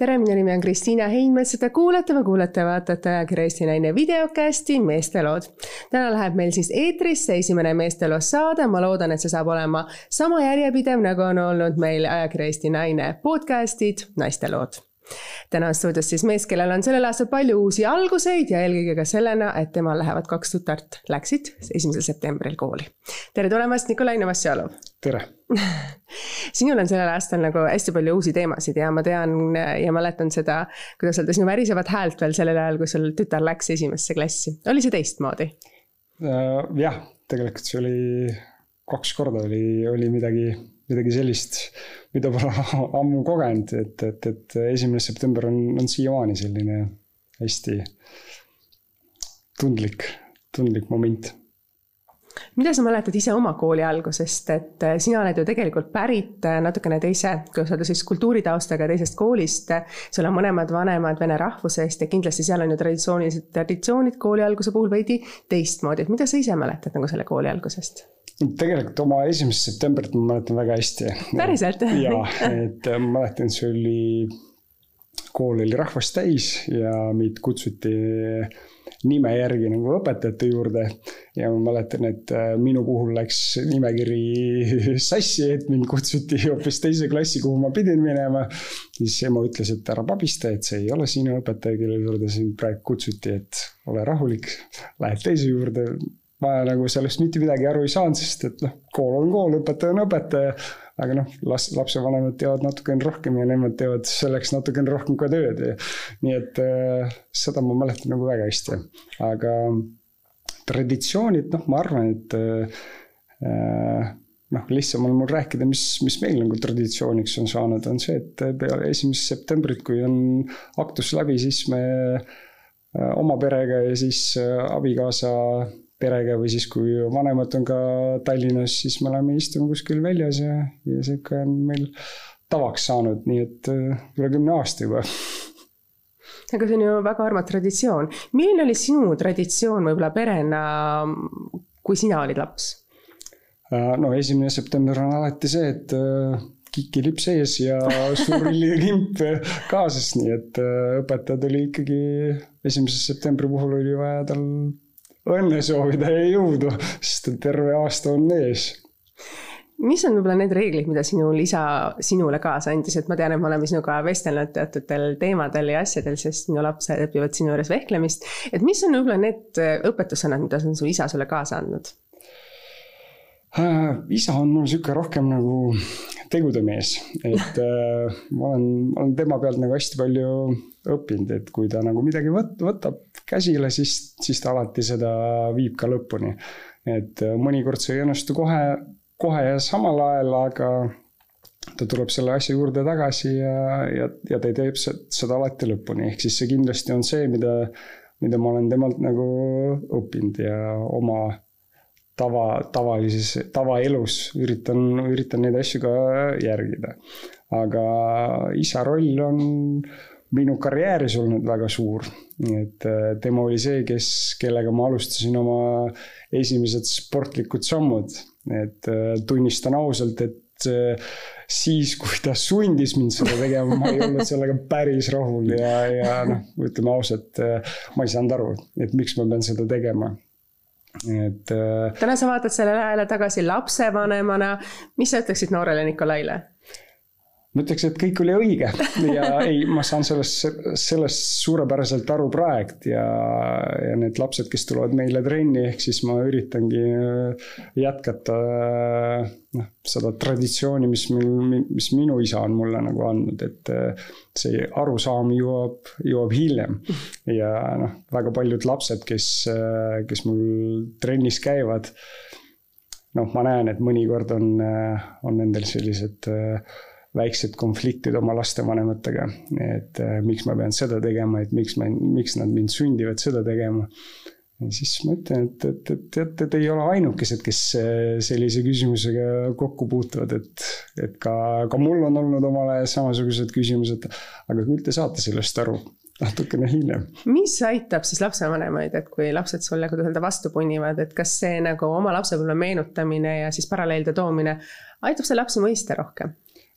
tere, minu nimi on Kristiina Heinmets ja te kuulate või kuulate, vaatate ajakirja Eesti Naine videokasti Meestelood. täna läheb meil siis eetrisse esimene Meesteloo saade, ma loodan, et see saab olema sama järjepidev, nagu on olnud meil ajakirja Eesti Naine podcastid Naistelood täna on stuudios siis mees, kellel on sellel aastal palju uusi alguseid ja eelkõige ka sellena, et temal lähevad kaks tütart, läksid esimesel septembril kooli. tere tulemast, Nikolai Novosjalov. tere sinul on sellel aastal nagu hästi palju uusi teemasid ja ma tean ja mäletan seda, kuidas öelda, sinu värisevat häält veel sellel ajal, kui sul tütar läks esimesse klassi. oli see teistmoodi? Äh, jah, tegelikult see oli, kaks korda oli, oli midagi midagi sellist, mida pole ammu kogenud, et, et, et esimene september on, on siiamaani selline hästi tundlik, tundlik moment mida sa mäletad ise oma kooli algusest, et äh, sina oled ju tegelikult pärit äh, natukene teise, kuidas öelda siis kultuuritaustaga teisest koolist. sul on mõlemad vanemad vene rahvusest ja kindlasti seal on ju traditsioonilised traditsioonid kooli alguse puhul veidi teistmoodi, et mida sa ise mäletad nagu selle kooli algusest? tegelikult oma esimest septembrit ma mäletan väga hästi. päriselt? jaa, et äh, ma mäletan, see oli, kool oli rahvast täis ja meid kutsuti nime järgi nagu õpetajate juurde. ja ma mäletan, et äh, minu puhul läks nimekiri sassi, et mind kutsuti hoopis teise klassi, kuhu ma pidin minema. siis ema ütles, et ära pabista, et see ei ole sinu õpetaja, kelle juurde sind praegu kutsuti, et ole rahulik, lähed teise juurde ma nagu sellest mitte midagi aru ei saanud, sest et noh, kool on kool, õpetaja on õpetaja. aga noh, las, lapsevanemad teavad natukene rohkem ja nemad teevad selleks natukene rohkem ka tööd ja. nii et äh, seda ma mäletan nagu väga hästi, aga traditsioonid, noh, ma arvan, et äh, noh, lihtsam on mul rääkida, mis, mis meil nagu traditsiooniks on saanud, on see, et peale esimest septembrit, kui on aktus läbi, siis me äh, oma perega ja siis äh, abikaasa perega või siis, kui vanemad on ka Tallinnas, siis me oleme istunud kuskil väljas ja, ja sihuke on meil tavaks saanud, nii et äh, üle kümne aasta juba aga see on ju väga armas traditsioon. milline oli sinu traditsioon võib-olla perena, kui sina olid laps? Äh, no esimene september on alati see, et äh, kikilipp sees ja suur lillikimp kaasas, nii et õpetajad oli ikkagi esimese septembri puhul oli vaja tal õnne soovida ja jõudu, sest terve aasta on ees mis on võib-olla need reeglid, mida sinu isa sinule kaasa andis, et ma tean, et me oleme sinuga vestelnud teatutel teemadel ja asjadel, sest sinu lapsed õpivad sinu juures vehklemist. et mis on võib-olla need õpetussõnad, mida on su isa sulle kaasa andnud? Äh, isa on mul sihuke rohkem nagu tegude mees, et äh, ma olen, olen tema pealt nagu hästi palju õppinud, et kui ta nagu midagi võt-, võtab käsile, siis, siis ta alati seda viib ka lõpuni. et äh, mõnikord see ei õnnestu kohe, kohe ja samal ajal, aga ta tuleb selle asja juurde tagasi ja, ja, ja ta teeb seda alati lõpuni, ehk siis see kindlasti on see, mida, mida ma olen temalt nagu õppinud ja oma tava, tavalises, tavaelus üritan, üritan neid asju ka järgida. aga isa roll on minu karjääris olnud väga suur. Et äh, tema oli see, kes, kellega ma alustasin oma esimesed sportlikud sammud. et äh, tunnistan ausalt, et äh, siis, kui ta sundis mind seda tegema, ma ei olnud sellega päris rahul ja, ja noh, ütleme ausalt, ma ei saanud aru, et miks ma pean seda tegema et. Täna sa vaatad sellele ajale tagasi lapsevanemana, mis sa ütleksid noorele Nikolaile? Ma ütleks, et kõik oli õige ja ei, ma saan sellest, sellest suurepäraselt aru praegu ja, ja need lapsed, kes tulevad meile trenni, ehk siis ma üritangi äh, jätkata äh, noh, seda traditsiooni, mis mul, mis minu isa on mulle nagu andnud, et äh, see arusaam jõuab, jõuab hiljem. ja noh, väga paljud lapsed, kes, kes mul trennis käivad, noh, ma näen, et mõnikord on, on nendel sellised äh, väiksed konfliktid oma lastevanematega. et äh, miks ma pean seda tegema, et miks ma, miks nad mind sundivad seda tegema. siis ma ütlen, et, et, et teate, te ei ole ainukesed, kes äh, sellise küsimusega kokku puutuvad, et, et ka, ka mul on olnud omal ajal samasugused küsimused. aga küll te saate sellest aru natukene hiljem. mis aitab siis lapsevanemaid, et kui lapsed sulle, kuidas öelda, vastu punnivad, et kas see nagu oma lapsepõlve meenutamine ja siis paralleelde toomine aitab see lapsi mõista rohkem?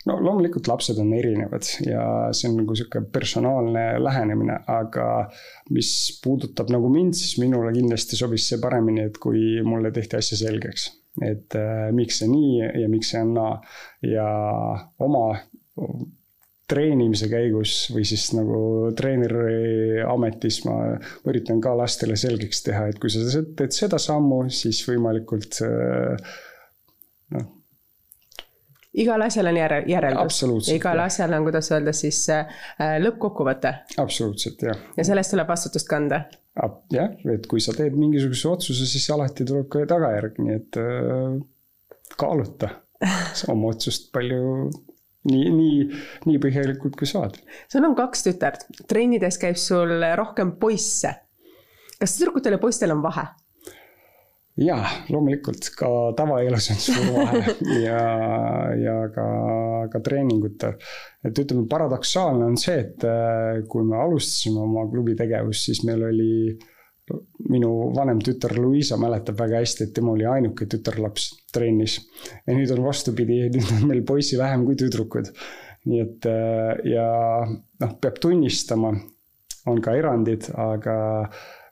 No loomulikult lapsed on erinevad ja see on nagu sihuke personaalne lähenemine, aga mis puudutab nagu mind, siis minule kindlasti sobis see paremini, et kui mulle tehti asja selgeks. et äh, miks see nii ja miks see on naa ja oma treenimise käigus või siis nagu treeneri ametis ma üritan ka lastele selgeks teha, et kui sa teed seda sammu, siis võimalikult noh. Igal asjal on järel, järeldus. igal jah. asjal on, kuidas öelda siis äh, lõppkokkuvõte. absoluutselt, jah. ja sellest tuleb vastutust kanda. jah, et kui sa teed mingisuguse otsuse, siis alati tuleb ka tagajärg, nii et äh, kaaluta oma otsust palju nii, nii, nii põhjalikult kui saad. sul on kaks tütart, trennides käib sul rohkem poisse. kas tüdrukutel ja poistel on vahe? Jaa, loomulikult ka tavaelus on suur vahe ja, ja ka, ka treeningutel. et ütleme, paradoksaalne on see, et äh, kui me alustasime oma klubi tegevust, siis meil oli minu vanem tütar Luisa mäletab väga hästi, et tema oli ainuke tütarlaps trennis. ja nüüd on vastupidi, nüüd on meil poisi vähem kui tüdrukud. nii et äh, ja noh, peab tunnistama, on ka erandid, aga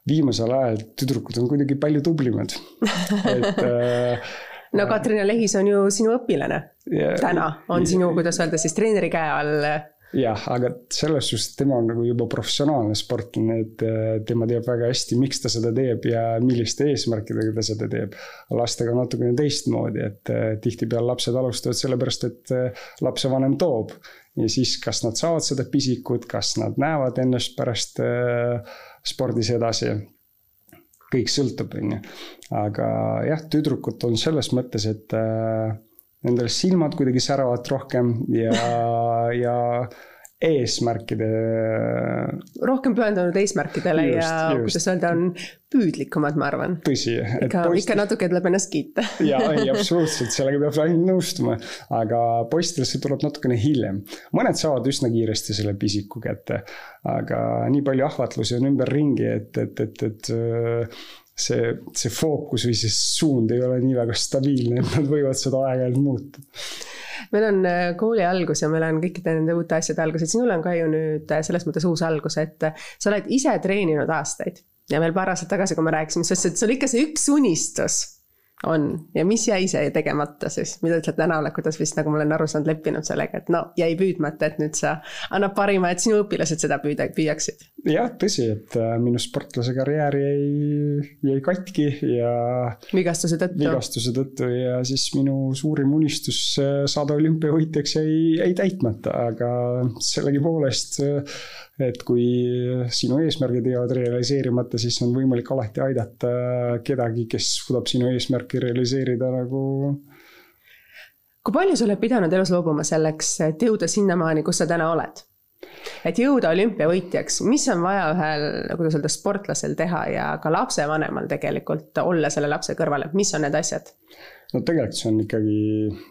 viimasel ajal tüdrukud on kuidagi palju tublimad, et äh, no Katrina Lehis on ju sinu õpilane ja, täna, on sinu, kuidas öelda siis treeneri käe all jah, aga selles suhtes tema on nagu juba professionaalne sportlane, et äh, tema teab väga hästi, miks ta seda teeb ja milliste eesmärkidega ta seda teeb. lastega on natukene teistmoodi, et äh, tihtipeale lapsed alustavad sellepärast, et äh, lapsevanem toob. ja siis, kas nad saavad seda pisikut, kas nad näevad ennast pärast spordis edasi kõik sõltub, on ju. aga jah, tüdrukud on selles mõttes, et äh, nendel silmad kuidagi säravad rohkem ja, ja eesmärkide. rohkem pühendunud eesmärkidele just, ja just. kuidas öelda, on püüdlikumad, ma arvan. tõsi. ikka poist..., ikka natuke tuleb ennast kiita jaa, ei absoluutselt, sellega peab ainult nõustuma. aga poistel see tuleb natukene hiljem. mõned saavad üsna kiiresti selle pisiku kätte, aga nii palju ahvatlusi on ümberringi, et, et, et, et see, see fookus või see suund ei ole nii väga stabiilne, et nad võivad seda aeg-ajalt muuta. Meil on äh, kooli algus ja meil on kõikide nende uute asjade algus, et sinul on ka ju nüüd äh, selles mõttes uus algus, et äh, sa oled ise treeninud aastaid ja veel paar aastat tagasi, kui me rääkisime, sa ütlesid, et sul ikka see üks unistus on ja mis jäi see tegemata siis, mida ütled täna oled, kuidas vist nagu ma olen aru saanud, leppinud sellega, et no jäi püüdmata, et nüüd sa annad parima, et sinu õpilased seda püüda, püüaksid? jah, tõsi, et äh, minu sportlase karjäär jäi, jäi katki ja. vigastuse tõttu. vigastuse tõttu ja siis minu suurim unistus äh, saada olümpiavõitjaks jäi, jäi täitmata, aga sellegipoolest äh, et kui sinu eesmärgid jäävad realiseerimata, siis on võimalik alati aidata kedagi, kes suudab sinu eesmärki realiseerida nagu. kui palju sa oled pidanud elus loobuma selleks, et jõuda sinnamaani, kus sa täna oled? et jõuda olümpiavõitjaks, mis on vaja ühel, kuidas öelda, sportlasel teha ja ka lapsevanemal tegelikult olla selle lapse kõrval, et mis on need asjad? no tegelikult see on ikkagi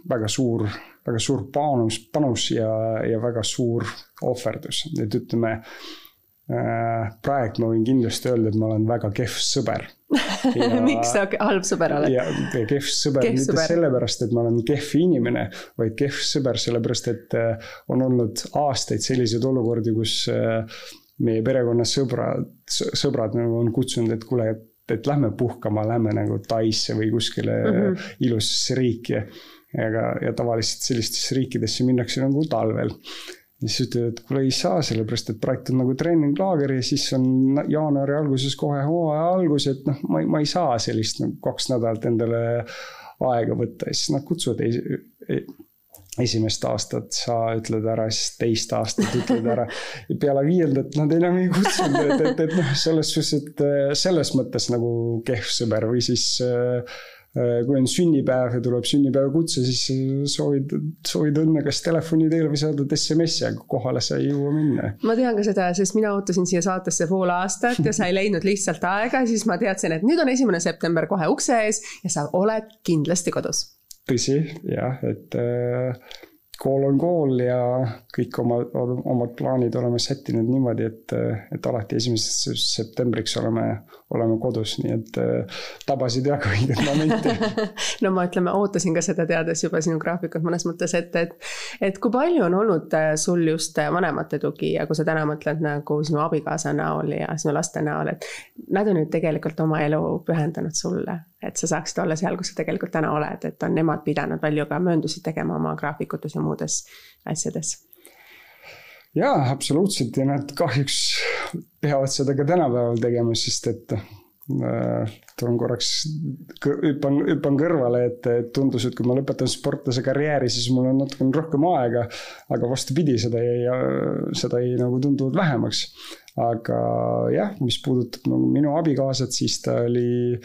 väga suur väga suur panus, panus ja, ja väga suur ohverdus, et ütleme äh, praegu ma võin kindlasti öelda, et ma olen väga kehv sõber. miks sa halb sõber oled? ja kehv sõber kehv mitte sõber. sellepärast, et ma olen kehv inimene, vaid kehv sõber sellepärast, et äh, on olnud aastaid selliseid olukordi, kus äh, meie perekonna sõbrad, sõbrad nagu on kutsunud, et kuule, et, et lähme puhkama, lähme nagu Taisse või kuskile mm -hmm. ilusasse riiki aga, ja tavaliselt sellistesse riikidesse minnakse nagu talvel. ja siis ütlevad, et kuule ei saa, sellepärast et praegu on nagu treeninglaager ja siis on jaanuari alguses kohe hooaja algus, et noh, ma ei, ma ei saa sellist nagu kaks nädalat endale aega võtta ja siis nad kutsuvad ei, ei, esimest aastat sa ütled ära, siis teist aastat ütled ära. ja peale viiendat nad enam ei kutsunud, et, et, et noh, selles suhtes, et selles mõttes nagu kehv sõber või siis Äh, kui on sünnipäev ja tuleb sünnipäevakutse, siis soovid, soovid õnne kas telefoni teel või saadad SMS-i, aga kohale sa ei jõua minna. ma tean ka seda, sest mina ootasin siia saatesse pool aastat ja sa ei leidnud lihtsalt aega, siis ma teadsin, et nüüd on esimene september kohe ukse ees ja sa oled kindlasti kodus. tõsi, jah, et äh, kool on kool ja kõik oma, omad plaanid oleme sättinud niimoodi, et, et alati esimeseks septembriks oleme, oleme kodus, nii et äh, tabasid väga õiget momenti no ma ütleme, ootasin ka seda teades juba sinu graafikut mõnes mõttes ette, et, et kui palju on olnud äh, sul just äh, vanemate tugi ja kui sa täna mõtled nagu sinu abikaasa näol ja sinu laste näol, et nad on ju tegelikult oma elu pühendanud sulle et sa saaksid olla seal, kus sa tegelikult täna oled, et on nemad pidanud palju ka mööndusi tegema oma graafikutes ja muudes asjades. jaa, absoluutselt ja nad kahjuks peavad seda ka tänapäeval tegema, sest et äh, toon korraks, hüppan, hüppan kõrvale, et tundus, et kui ma lõpetan sportlase karjääri, siis mul on natukene rohkem aega. aga vastupidi, seda jäi, seda jäi nagu tunduvalt vähemaks. aga jah, mis puudutab nagu minu abikaasat, siis ta oli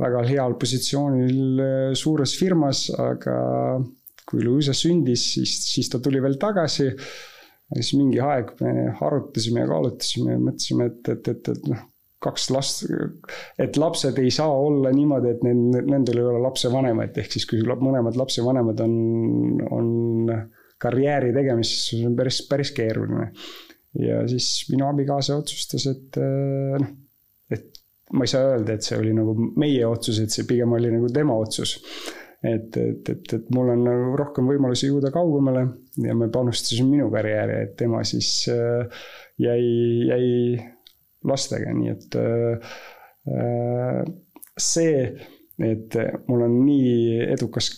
väga heal positsioonil äh, suures firmas, aga kui Luisa sündis, siis, siis ta tuli veel tagasi. siis mingi aeg me arutasime ja kaalutasime ja mõtlesime, et, et, et, et noh, kaks last, et lapsed ei saa olla niimoodi, et nendel ei ole lapsevanemaid, ehk siis kui mõlemad lapsevanemad on, on karjääri tegemises, see on päris, päris keeruline. ja siis minu abikaasa otsustas, et äh, noh, et ma ei saa öelda, et see oli nagu meie otsus, et see pigem oli nagu tema otsus. Et, et, et, et mul on nagu rohkem võimalusi jõuda kaugemale ja me panustasime minu karjääri, et tema siis äh, jäi, jäi lastega, nii et äh, äh, see, et mul on nii edukas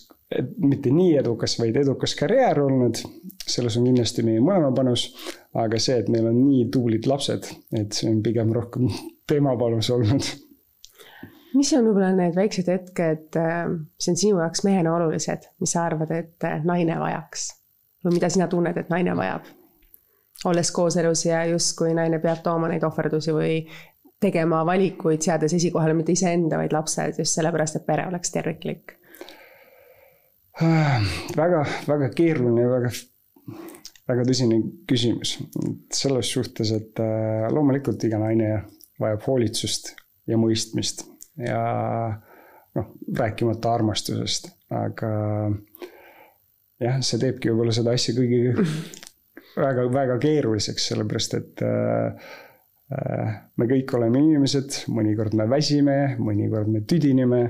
mitte nii edukas, vaid edukas karjäär olnud, selles on kindlasti meie mõlema panus, aga see, et meil on nii tublid lapsed, et see on pigem rohkem tema panus olnud. Mis on võib-olla need väiksed hetked, äh, mis on sinu jaoks mehena olulised, mis sa arvad, et äh, naine vajaks? või mida sina tunned, et naine vajab? olles kooselus ja justkui naine peab tooma neid ohverdusi või tegema valikuid, seades esikohale mitte iseenda, vaid lapsed, just sellepärast, et pere oleks terviklik väga, väga keeruline ja väga, väga tõsine küsimus. selles suhtes, et äh, loomulikult iga naine vajab hoolitsust ja mõistmist ja noh, rääkimata armastusest, aga jah, see teebki võib-olla seda asja kõigi väga, väga keeruliseks, sellepärast et äh, me kõik oleme inimesed, mõnikord me väsime, mõnikord me tüdineme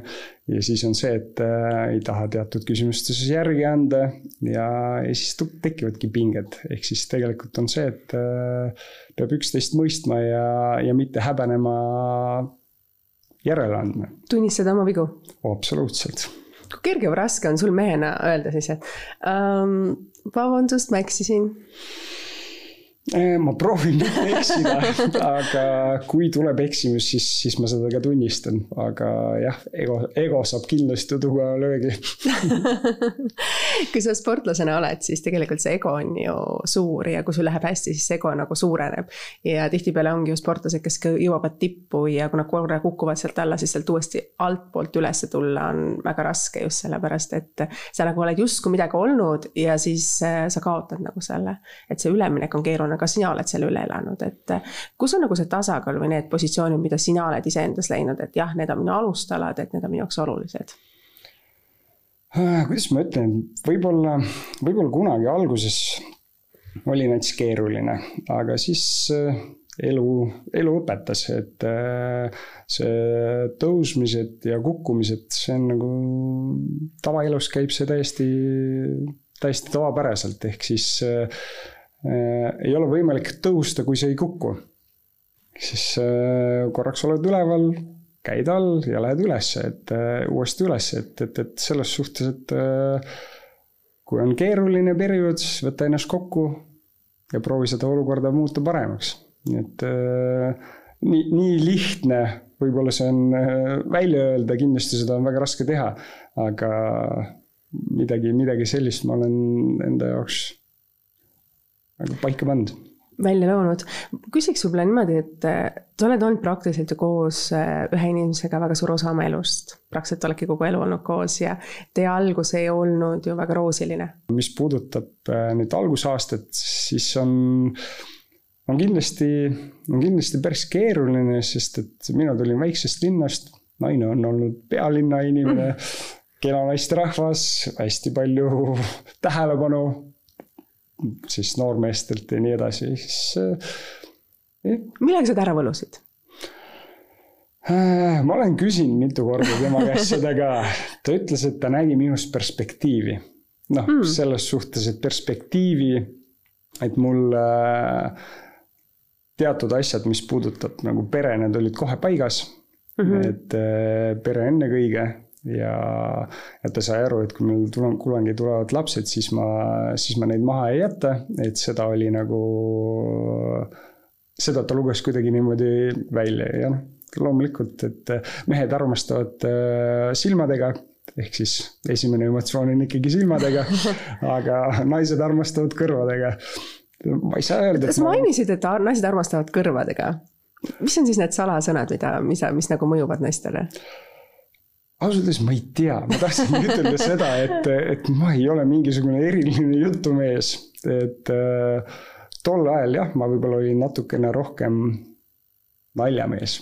ja siis on see, et äh, ei taha teatud küsimustes järgi anda ja, ja siis tekivadki pinged, ehk siis tegelikult on see, et äh, peab üksteist mõistma ja, ja mitte häbenema järele andma. tunnistada oma vigu? absoluutselt. kui kerge või raske on sul mehena öelda siis, et um, vabandust, ma eksisin ma proovin mitte eksida aga kui tuleb eksimus, siis, siis ma seda ka tunnistan, aga jah, ego, ego saab kindlasti tugeva löögi. Kui sa sportlasena oled, siis tegelikult see ego on ju suur ja kui sul läheb hästi, siis see ego nagu suureneb. ja tihtipeale ongi ju sportlased, kes jõuavad tippu ja kui nad korra kukuvad sealt alla, siis sealt uuesti altpoolt üles tulla on väga raske just sellepärast, et sa nagu oled justkui midagi olnud ja siis äh, sa kaotad nagu selle, et see üleminek on keeruline ka sina oled selle üle elanud, et kus on nagu see tasakaal või need positsioonid, mida sina oled iseendas leidnud, et jah, need on minu alustalad, et need on minu jaoks olulised? Äh, kuidas ma ütlen, võib-olla, võib-olla kunagi alguses oli näiteks keeruline, aga siis äh, elu, elu õpetas, et äh, see tõusmised ja kukkumised, see on nagu, tavaelus käib see täiesti, täiesti tavapäraselt, ehk siis Äh, ei ole võimalik tõusta, kui sa ei kuku. siis äh, korraks oled üleval, käid all ja lähed üles, et äh, uuesti üles, et, et, et selles suhtes, et kui on keeruline periood, siis võta ennast kokku ja proovi seda olukorda muuta paremaks. nii et nii, nii lihtne võib-olla see on välja öelda, kindlasti seda on väga raske teha, aga midagi, midagi sellist ma olen enda jaoks nagu paika pannud välja loonud. küsiks võib-olla niimoodi, et äh, sa oled olnud praktiliselt ju koos äh, ühe inimesega väga suur osa oma elust. praktiliselt oledki kogu elu olnud koos ja teie algus ei olnud ju väga roosiline. mis puudutab äh, nüüd algusaastat, siis on, on kindlasti, on kindlasti päris keeruline, sest et mina tulin väiksest linnast, naine on olnud pealinna inimene mm., kena naisterahvas, hästi palju tähelepanu siis noormeestelt ja nii edasi, siis eh.. millega sa ta ära võlusid? Äh, ma olen küsinud mitu korda tema käest seda ka, ta ütles, et ta nägi minus perspektiivi. noh mm., selles suhtes, et perspektiivi, et mul äh, teatud asjad, mis puudutab nagu pere, need olid kohe paigas mm. -hmm. et äh, pere ennekõike ja, ja ta sai aru, et kui meil tule, kunagi tulevad lapsed, siis ma, siis ma neid maha ei jäta, et seda oli nagu, seda ta luges kuidagi niimoodi välja ja noh loomulikult, et mehed armastavad äh, silmadega, ehk siis esimene emotsioon on ikkagi silmadega, aga naised armastavad kõrvadega. ma ei saa öelda. sa mainisid, et naised armastavad kõrvadega. mis on siis need salasõnad, mida, mis, mis nagu mõjuvad naistele? Ausalt öeldes ma ei tea, ma tahtsin ütelda seda, et, et ma ei ole mingisugune eriline jutumees, et äh, tol ajal jah, ma võib-olla olin natukene rohkem naljamees.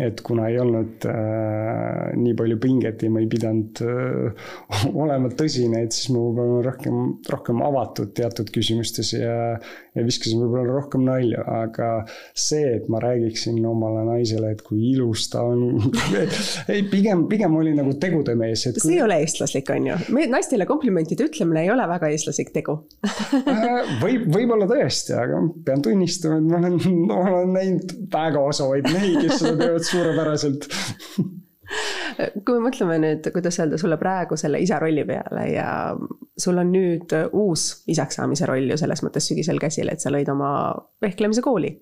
et kuna ei olnud äh, nii palju pinget ja ma ei pidanud äh, olema tõsine, et siis ma võib-olla olen rohkem, rohkem avatud teatud küsimustes ja, ja viskasin võib-olla rohkem nalja, aga see, et ma räägiksin omale naisele, et kui ilus ta on ei, pigem, pigem oli nagu tegude mees. Kui... see ei ole eestlaslik, on ju. me naistele komplimentide ütlemine ei ole väga eestlaslik tegu äh, võib, võib-olla tõesti, aga pean tunnistama, et ma olen, olen näinud väga osavaid vaid mehi, kes seda teevad suurepäraselt kui me mõtleme nüüd, kuidas öelda sulle praegu selle isa rolli peale ja sul on nüüd uus isaks saamise roll ju selles mõttes sügisel käsil, et sa lõid oma vehklemise kooli.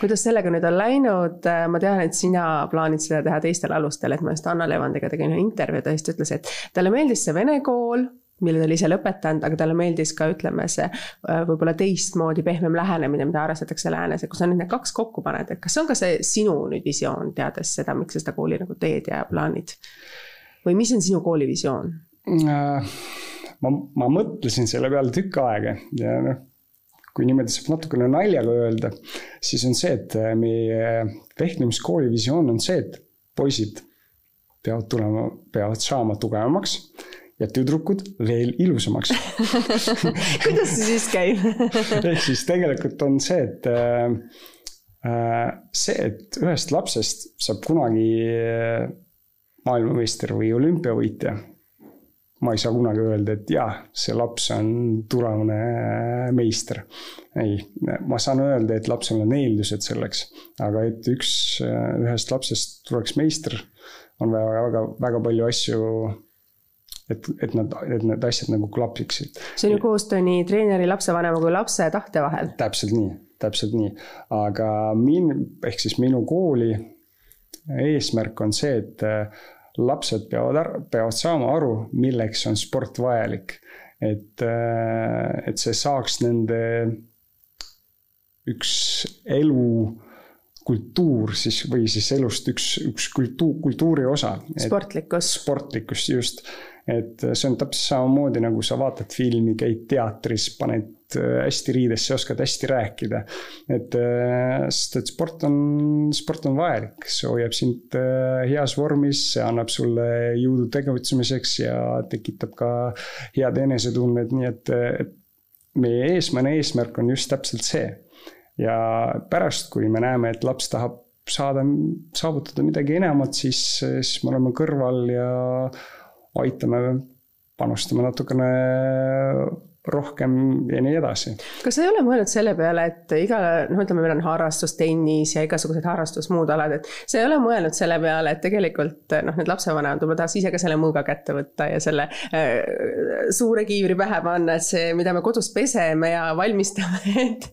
kuidas sellega nüüd on läinud, ma tean, et sina plaanid seda teha teistel alustel, et ma just Anna Levandiga tegin ühe intervjuu, ta just ütles, et talle meeldis see vene kool mille ta oli ise lõpetanud, aga talle meeldis ka, ütleme, see äh, võib-olla teistmoodi pehmem lähenemine, mida arvestatakse läänes, et kui sa nüüd need kaks kokku paned, et kas see on ka see sinu nüüd visioon, teades seda, miks sa seda kooli nagu teed ja plaanid? või mis on sinu kooli visioon? Äh, ma, ma mõtlesin selle peale tükk aega ja noh, kui niimoodi saab natukene naljaga öelda, siis on see, et äh, meie vehklemiskooli visioon on see, et poisid peavad tulema, peavad saama tugevamaks ja tüdrukud veel ilusamaks kuidas see siis käib ehk siis tegelikult on see, et äh, äh, see, et ühest lapsest saab kunagi äh, maailmameister või olümpiavõitja. ma ei saa kunagi öelda, et jah, see laps on tulevane äh, meister. ei, ma saan öelda, et lapsel on eeldused selleks, aga et üks, ühest lapsest tuleks meister, on väga, väga, väga palju asju et, et nad, et need asjad nagu klapiksid. see on ju koostöö nii treeneri, lapsevanema kui lapse tahte vahel. täpselt nii, täpselt nii, aga min-, ehk siis minu kooli eesmärk on see, et äh, lapsed peavad, peavad saama aru, milleks on sport vajalik. et, äh, et see saaks nende üks elu kultuur siis või siis elust üks, üks kultuur, kultuuri osa. sportlikkus. sportlikkus, just et see on täpselt samamoodi, nagu sa vaatad filmi, käid teatris, paned äh, hästi riidesse, oskad hästi rääkida. et äh, sest, et sport on, sport on vajalik, see hoiab sind äh, heas vormis, see annab sulle jõudu tegutsemiseks ja tekitab ka head enesetunnet, nii et, et meie eesmärk, eesmärk on just täpselt see. ja pärast, kui me näeme, et laps tahab saada, saavutada midagi enamat, siis, siis me oleme kõrval ja aitame, panustame natukene rohkem ja nii edasi. kas sa ei ole mõelnud selle peale, et igale, noh, ütleme, meil on harrastus, tennis ja igasugused harrastus, muud alad, et sa ei ole mõelnud selle peale, et tegelikult noh, need lapsevanemad võib-olla tahaks ise ka selle mõõga kätte võtta ja selle äh, suure kiivri pähe panna, et see, mida me kodus peseme ja valmistame, et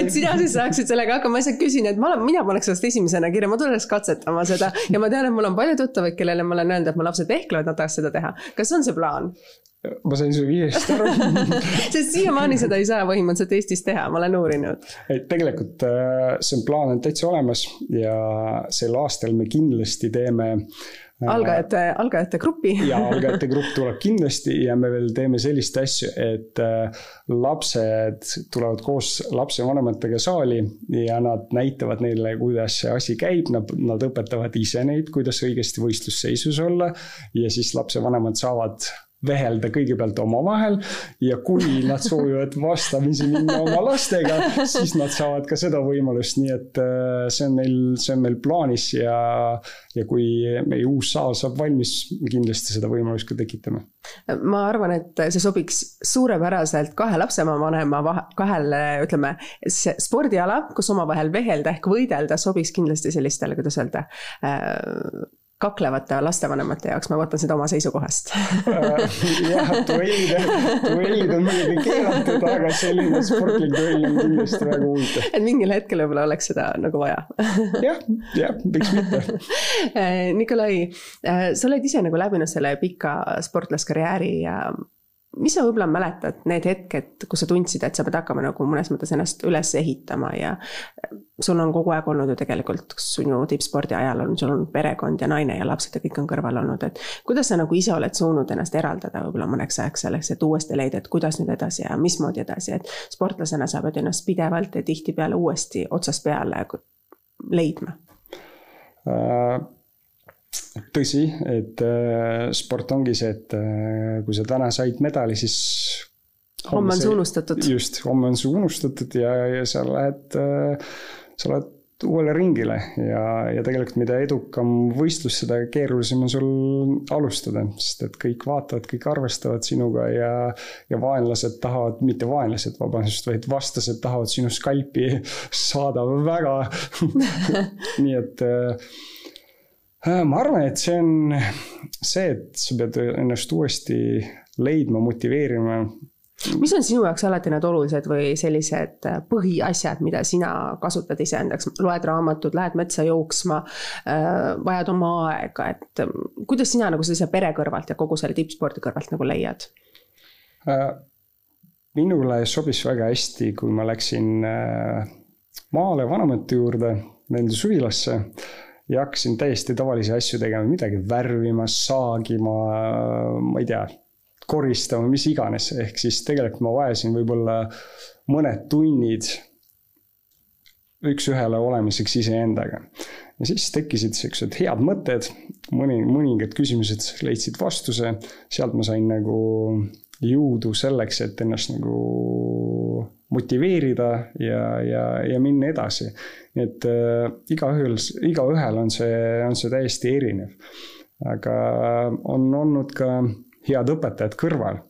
et sina siis saaksid sellega hakkama, ma lihtsalt küsin, et ma olen, mina paneks sellest esimesena kirja, ma tuleks katsetama seda ja ma tean, et mul on palju tuttavaid, kellele ma olen öelnud, et mu lapsed vehklevad, nad tahaks seda teha. kas on see plaan? ma sain su vihjest aru sest siiamaani seda ei saa põhimõtteliselt Eestis teha, ma olen uurinud. et tegelikult äh, see on plaan on täitsa olemas ja sel aastal me kindlasti teeme algajate, algajate grupi ja algajate grupp tuleb kindlasti ja me veel teeme sellist asju, et äh, lapsed tulevad koos lapsevanematega saali ja nad näitavad neile, kuidas see asi käib, nad, nad õpetavad ise neid, kuidas õigesti võistlusseisus olla. ja siis lapsevanemad saavad vehelda kõigepealt omavahel ja kui nad soovivad vastamisi minna oma lastega, siis nad saavad ka seda võimalust, nii et äh, see on meil, see on meil plaanis ja, ja kui meie uus saal saab valmis, kindlasti seda võimalust ka tekitame. ma arvan, et see sobiks suurepäraselt kahe lapsevanema kahele, ütleme, spordiala, kus omavahel vehelda ehk võidelda, sobiks kindlasti sellistele, kuidas öelda äh, kaklevate lastevanemate jaoks, ma võtan seda oma seisukohast. Jah, duellid, duellid on muidugi keelatud, aga selline sportlik duell on kindlasti väga huvitav. et mingil hetkel võib-olla oleks seda nagu vaja. Jah, jah, miks mitte. Nikolai, äh, sa oled ise nagu läbinud selle pika sportlaskarjääri ja mis sa võib-olla mäletad, need hetked, kus sa tundsid, et sa pead hakkama nagu mõnes mõttes ennast üles ehitama ja sul on kogu aeg olnud ju tegelikult sinu tippspordi ajal on, sul on perekond ja naine ja lapsed ja kõik on kõrval olnud, et kuidas sa nagu ise oled suutnud ennast eraldada võib-olla mõneks ajaks selleks, et uuesti leida, et kuidas nüüd edasi ja mismoodi edasi, et sportlasena sa pead ennast pidevalt ja tihtipeale uuesti otsast peale leidma? Uh tõsi, et äh, sport ongi see, et äh, kui sa täna said medali, siis homme on see unustatud. just, homme on see unustatud ja, ja sa lähed äh,, sa lähed uuele ringile ja, ja tegelikult mida edukam võistlus, seda keerulisem on sul alustada, sest et kõik vaatavad, kõik arvestavad sinuga ja, ja vaenlased tahavad, mitte vaenlased, vabandust, vaid vastased tahavad sinu skalpi saada väga nii et ma arvan, et see on see, et sa pead ennast uuesti leidma, motiveerima. mis on sinu jaoks alati need olulised või sellised põhiasjad, mida sina kasutad iseendaks, loed raamatut, lähed metsa jooksma, äh, vajad oma aega, et kuidas sina nagu sellise pere kõrvalt ja kogu selle tippspordi kõrvalt nagu leiad? Äh, minule sobis väga hästi, kui ma läksin maale vanemate juurde, nende suvilasse ja hakkasin täiesti tavalisi asju tegema, midagi värvima, saagima, ma ei tea, koristama, mis iganes, ehk siis tegelikult ma vajasin võib-olla mõned tunnid üks-ühele olemiseks iseendaga. ja siis tekkisid siuksed head mõtted, mõni, mõningad küsimused leidsid vastuse, sealt ma sain nagu jõudu selleks, et ennast nagu motiveerida ja, ja, ja minna edasi. nii et äh, igaühel, igaühel on see, on see täiesti erinev. aga on olnud ka head õpetajad kõrval,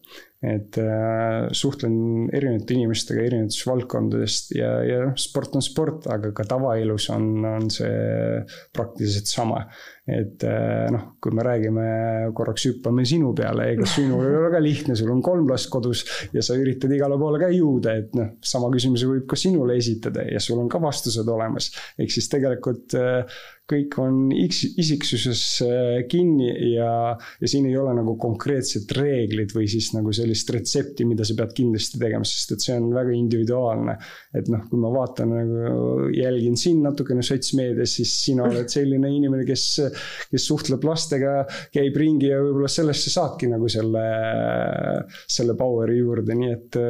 et äh, suhtlen erinevate inimestega erinevatest valdkondadest ja, ja sport on sport, aga ka tavaelus on, on see praktiliselt sama. Et äh, noh, kui me räägime, korraks hüppame sinu peale, ega sinul ei ole väga lihtne, sul on kolm last kodus ja sa üritad igale poole ka jõuda, et noh, sama küsimuse võib ka sinule esitada ja sul on ka vastused olemas. ehk siis tegelikult äh, kõik on isiksuses kinni ja, ja siin ei ole nagu konkreetset reeglit või siis nagu sellist retsepti, mida sa pead kindlasti tegema, sest et see on väga individuaalne. et noh, kui ma vaatan nagu, jälgin sind natukene sotsmeedias, siis sina oled selline inimene, kes, kes suhtleb lastega, käib ringi ja võib-olla sellest sa saadki nagu selle, selle power'i juurde, nii et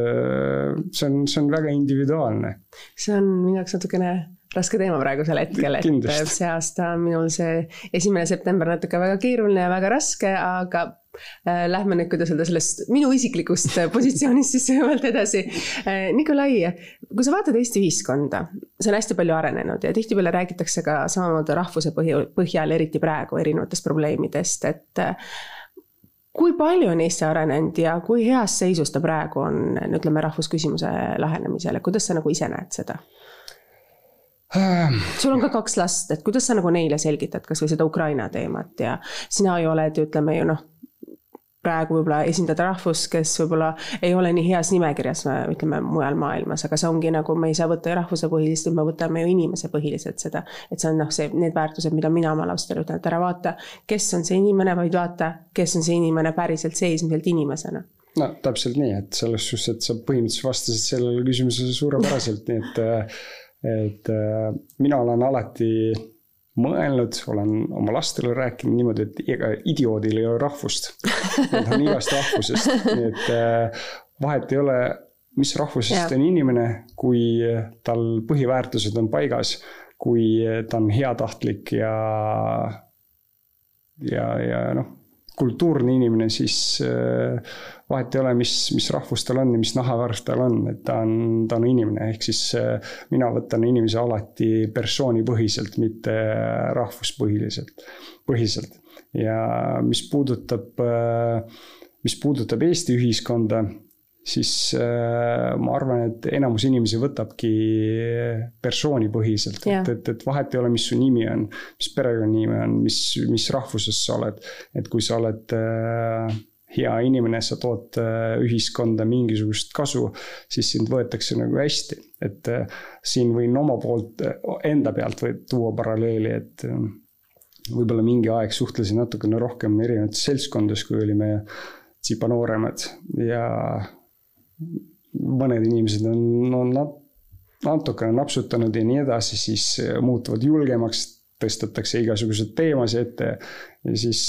see on, see on väga individuaalne. see on minu jaoks natukene raske teema praegusel hetkel, et see aasta on minul see esimene september natuke väga keeruline ja väga raske, aga äh, Lähme nüüd, kuidas öelda, sellest minu isiklikust positsioonist siis kõigepealt edasi. Äh, Nikolai, kui sa vaatad Eesti ühiskonda, see on hästi palju arenenud ja tihtipeale räägitakse ka samamoodi rahvuse põhjal, eriti praegu, erinevatest probleemidest, et äh, kui palju on Eesti arenenud ja kui heas seisus ta praegu on, ütleme, rahvusküsimuse lahenemisel, kuidas sa nagu ise näed seda? Sul on ka kaks last, et kuidas sa nagu neile selgitad kasvõi seda Ukraina teemat ja sina ju oled, ütleme ju noh, praegu võib-olla esindad rahvust, kes võib-olla ei ole nii heas nimekirjas, ütleme mujal maailmas, aga see ongi nagu, me ei saa võtta rahvusepõhilist, me võtame ju inimesepõhiliselt seda. et see on noh, see, need väärtused, mida mina oma lastele ütlen, et ära vaata, kes on see inimene, vaid vaata, kes on see inimene päriselt seismiselt inimesena no täpselt nii, et selles suhtes, et sa põhimõtteliselt vastasid sellele küsimusele suurepäraselt, nii et et äh, mina olen alati mõelnud, olen oma lastele rääkinud niimoodi, et ega idioodil ei ole rahvust. Nad on igast rahvusest, nii et äh, vahet ei ole, mis rahvusest on inimene, kui tal põhiväärtused on paigas, kui ta on heatahtlik ja, ja, ja noh kultuurne inimene, siis äh, vahet ei ole, mis, mis rahvus tal on ja mis nahavärv tal on, et ta on, ta on inimene, ehk siis äh, mina võtan inimese alati persoonipõhiselt, mitte rahvuspõhiliselt, põhiselt. ja mis puudutab, äh, mis puudutab Eesti ühiskonda siis äh, ma arvan, et enamus inimesi võtabki persoonipõhiselt yeah., et, et, et vahet ei ole, mis su nimi on, mis perekonnanimi on, mis, mis rahvusest sa oled. et kui sa oled äh, hea inimene, sa tood äh, ühiskonda mingisugust kasu, siis sind võetakse nagu hästi. et äh, siin võin oma poolt, enda pealt või tuua paralleeli, et äh, võib-olla mingi aeg suhtlesin natukene rohkem erinevates seltskondades, kui olime tsipa nooremad ja mõned inimesed on, on natukene napsutanud ja nii edasi, siis muutuvad julgemaks, tõstetakse igasuguseid teemasid ette ja siis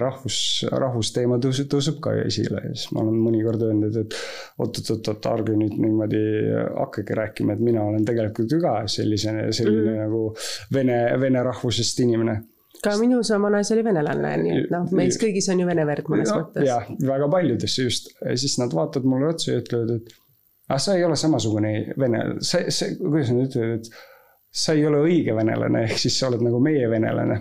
rahvus, rahvusteema tõuseb, tõuseb ka esile ja siis ma olen mõnikord öelnud, et oot-oot-oot, ärge nüüd niimoodi hakake rääkima, et mina olen tegelikult ju ka sellise, selline mm -hmm. nagu vene, vene rahvusest inimene ka minu sama naise oli venelane, nii et noh, meis kõigis on ju vene verd mõnes no, mõttes. jah, väga paljudes just, siis nad vaatavad mulle otsa ja ütlevad, et aga sa ei ole samasugune vene, sa, sa, kuidas nad ütlevad, et sa ei ole õige venelane, ehk siis sa oled nagu meie venelane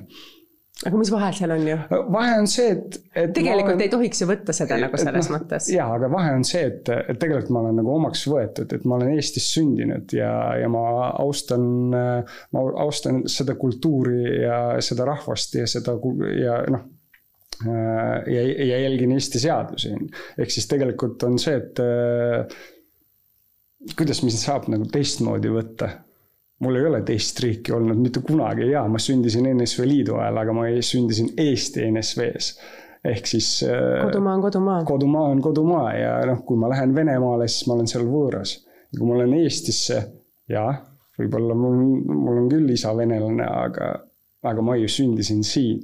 aga mis vahe seal on ju? vahe on see, et, et. tegelikult olen... ei tohiks ju võtta seda nagu selles no, mõttes. jaa, aga vahe on see, et, et tegelikult ma olen nagu omaks võetud, et ma olen Eestis sündinud ja, ja ma austan, ma austan seda kultuuri ja seda rahvast ja seda ja noh ja, ja jälgin Eesti seadusi. ehk siis tegelikult on see, et kuidas mind saab nagu teistmoodi võtta mul ei ole teist riiki olnud mitte kunagi ja ma sündisin NSV Liidu ajal, aga ma sündisin Eesti NSV-s. ehk siis. Äh, kodumaa on kodumaa. kodumaa on kodumaa ja noh, kui ma lähen Venemaale, siis ma olen seal võõras. kui ma lähen Eestisse, jah, võib-olla mul, mul on küll isa venelane, aga, aga ma ju sündisin siin.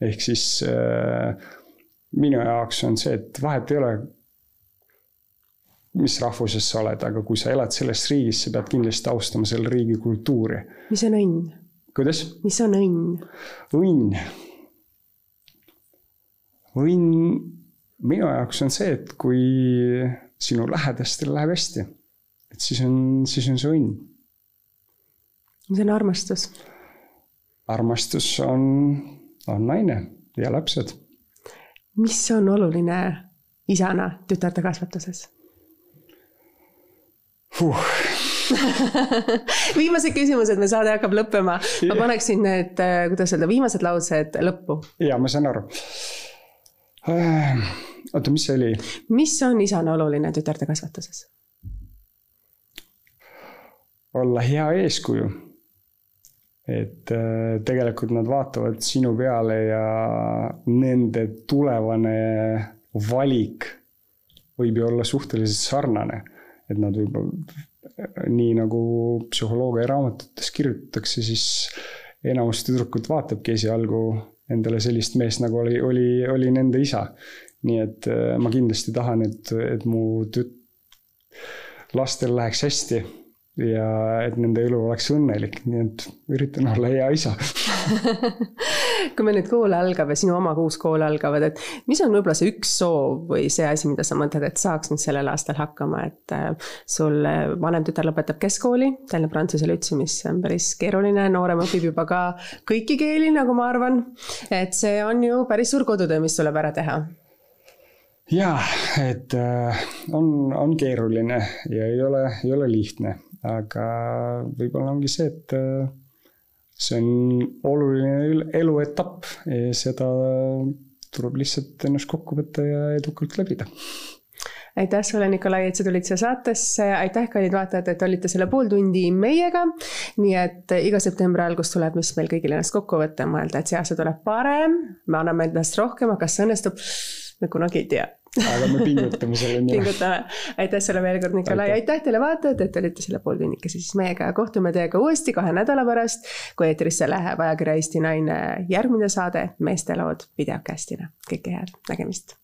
ehk siis äh, minu jaoks on see, et vahet ei ole mis rahvusest sa oled, aga kui sa elad selles riigis, sa pead kindlasti austama selle riigi kultuuri. mis on õnn? kuidas? mis on õnn? õnn. õnn minu jaoks on see, et kui sinu lähedastel läheb hästi, et siis on, siis on see õnn. mis on armastus? armastus on, on naine ja lapsed. mis on oluline isana tütarde kasvatuses? Huh. viimased küsimused, me saade hakkab lõppema. ma paneksin need, äh, kuidas öelda, viimased laused lõppu. ja ma saan aru. Äh, oota, mis see oli? mis on isana oluline tütarde kasvatuses? olla hea eeskuju. et äh, tegelikult nad vaatavad sinu peale ja nende tulevane valik võib ju olla suhteliselt sarnane et nad võib-olla, nii nagu psühholoogia raamatutes kirjutatakse, siis enamus tüdrukut vaatabki esialgu endale sellist meest, nagu oli, oli, oli nende isa. nii et äh, ma kindlasti tahan, et, et mu tüt-, lastel läheks hästi ja et nende elu oleks õnnelik, nii et üritan olla hea isa kui meil nüüd kool algab ja sinu oma uus kool algavad, et mis on võib-olla see üks soov või see asi, mida sa mõtled, et saaks nüüd sellel aastal hakkama, et äh, sul vanem tütar lõpetab keskkooli, Tallinna Prantsuse Lütsi, mis on päris keeruline, noorem õpib juba ka kõiki keeli, nagu ma arvan. et see on ju päris suur kodutöö, mis tuleb ära teha jaa, et äh, on, on keeruline ja ei ole, ei ole lihtne, aga võib-olla ongi see, et äh, see on oluline eluetapp ja seda tuleb lihtsalt ennast kokku võtta ja edukalt läbida. Aitäh sulle, Nikolai, et sa tulid siia saatesse, aitäh, kallid vaatajad, et olite selle pool tundi meiega. nii et iga septembri algus tuleb, mis meil kõigil ennast kokku võtta mõelda, et see aasta tuleb parem, me anname endast rohkem, aga kas see õnnestub, me kunagi ei tea aga me pingutame selle nimel. pingutame, aitäh sulle veel kord, Nikolai, aitäh. Teile vaatajad, et olite selle pooltunnikese siis meiega ja kohtume teiega uuesti kahe nädala pärast, kui eetrisse läheb ajakirja Eesti Naine järgmine saade Meestelood videokastina. kõike head, nägemist